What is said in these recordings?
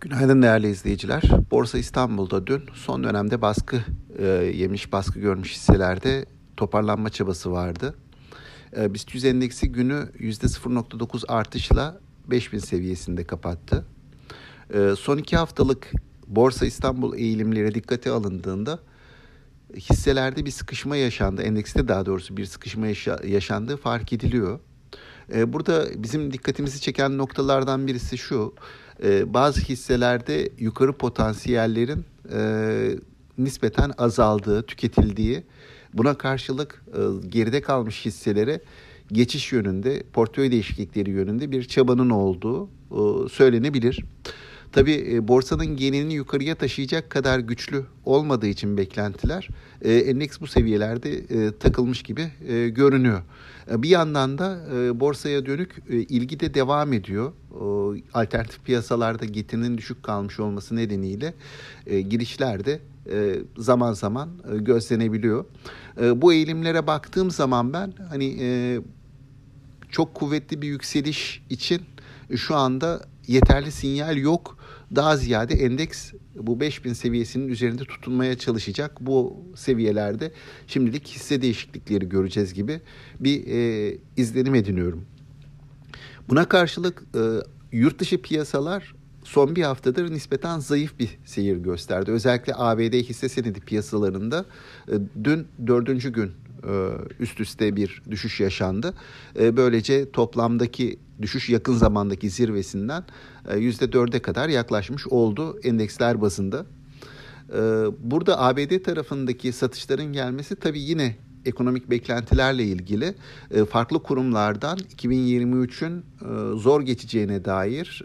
Günaydın değerli izleyiciler. Borsa İstanbul'da dün son dönemde baskı e, yemiş, baskı görmüş hisselerde toparlanma çabası vardı. E, BIST 100 endeksi günü %0.9 artışla 5000 seviyesinde kapattı. E, son iki haftalık Borsa İstanbul eğilimleri dikkate alındığında hisselerde bir sıkışma yaşandı. Endekste daha doğrusu bir sıkışma yaşa- yaşandığı fark ediliyor. E, burada bizim dikkatimizi çeken noktalardan birisi şu. E, bazı hisselerde yukarı potansiyellerin e, nispeten azaldığı, tüketildiği, buna karşılık e, geride kalmış hisselere geçiş yönünde, portföy değişiklikleri yönünde bir çabanın olduğu e, söylenebilir. Tabii e, borsanın genelini yukarıya taşıyacak kadar güçlü olmadığı için beklentiler endeks bu seviyelerde e, takılmış gibi e, görünüyor. Bir yandan da borsaya dönük ilgi de devam ediyor. Alternatif piyasalarda getirinin düşük kalmış olması nedeniyle e, girişler de e, zaman zaman gözlenebiliyor. Bu eğilimlere baktığım zaman ben hani çok kuvvetli bir yükseliş için şu anda yeterli sinyal yok. Daha ziyade endeks bu 5000 seviyesinin üzerinde tutunmaya çalışacak. Bu seviyelerde şimdilik hisse değişiklikleri göreceğiz gibi bir e, izlenim ediniyorum. Buna karşılık e, yurt dışı piyasalar son bir haftadır nispeten zayıf bir seyir gösterdi. Özellikle ABD hisse senedi piyasalarında e, dün dördüncü gün e, üst üste bir düşüş yaşandı. E, böylece toplamdaki düşüş yakın zamandaki zirvesinden yüzde dörde kadar yaklaşmış oldu endeksler bazında. Burada ABD tarafındaki satışların gelmesi tabii yine ekonomik beklentilerle ilgili farklı kurumlardan 2023'ün zor geçeceğine dair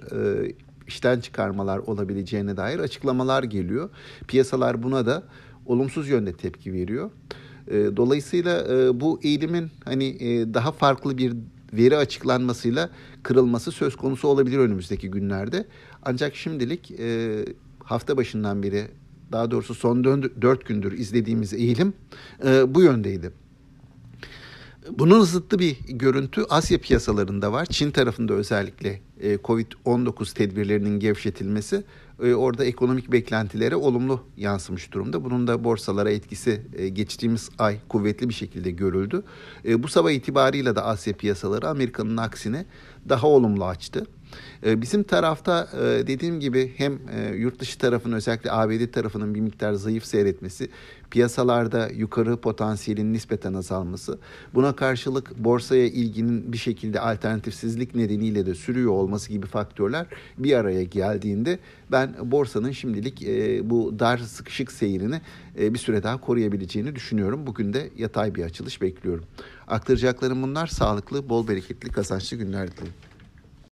işten çıkarmalar olabileceğine dair açıklamalar geliyor. Piyasalar buna da olumsuz yönde tepki veriyor. Dolayısıyla bu eğilimin hani daha farklı bir veri açıklanmasıyla kırılması söz konusu olabilir önümüzdeki günlerde. Ancak şimdilik hafta başından beri daha doğrusu son dört gündür izlediğimiz eğilim bu yöndeydi. Bunun zıttı bir görüntü Asya piyasalarında var. Çin tarafında özellikle Covid-19 tedbirlerinin gevşetilmesi orada ekonomik beklentilere olumlu yansımış durumda. Bunun da borsalara etkisi geçtiğimiz ay kuvvetli bir şekilde görüldü. Bu sabah itibarıyla da Asya piyasaları Amerika'nın aksine daha olumlu açtı. Bizim tarafta dediğim gibi hem yurt dışı tarafın özellikle ABD tarafının bir miktar zayıf seyretmesi, piyasalarda yukarı potansiyelin nispeten azalması, buna karşılık borsaya ilginin bir şekilde alternatifsizlik nedeniyle de sürüyor olması gibi faktörler bir araya geldiğinde ben borsanın şimdilik bu dar sıkışık seyrini bir süre daha koruyabileceğini düşünüyorum. Bugün de yatay bir açılış bekliyorum. Aktaracaklarım bunlar. Sağlıklı, bol bereketli, kazançlı günler dilerim.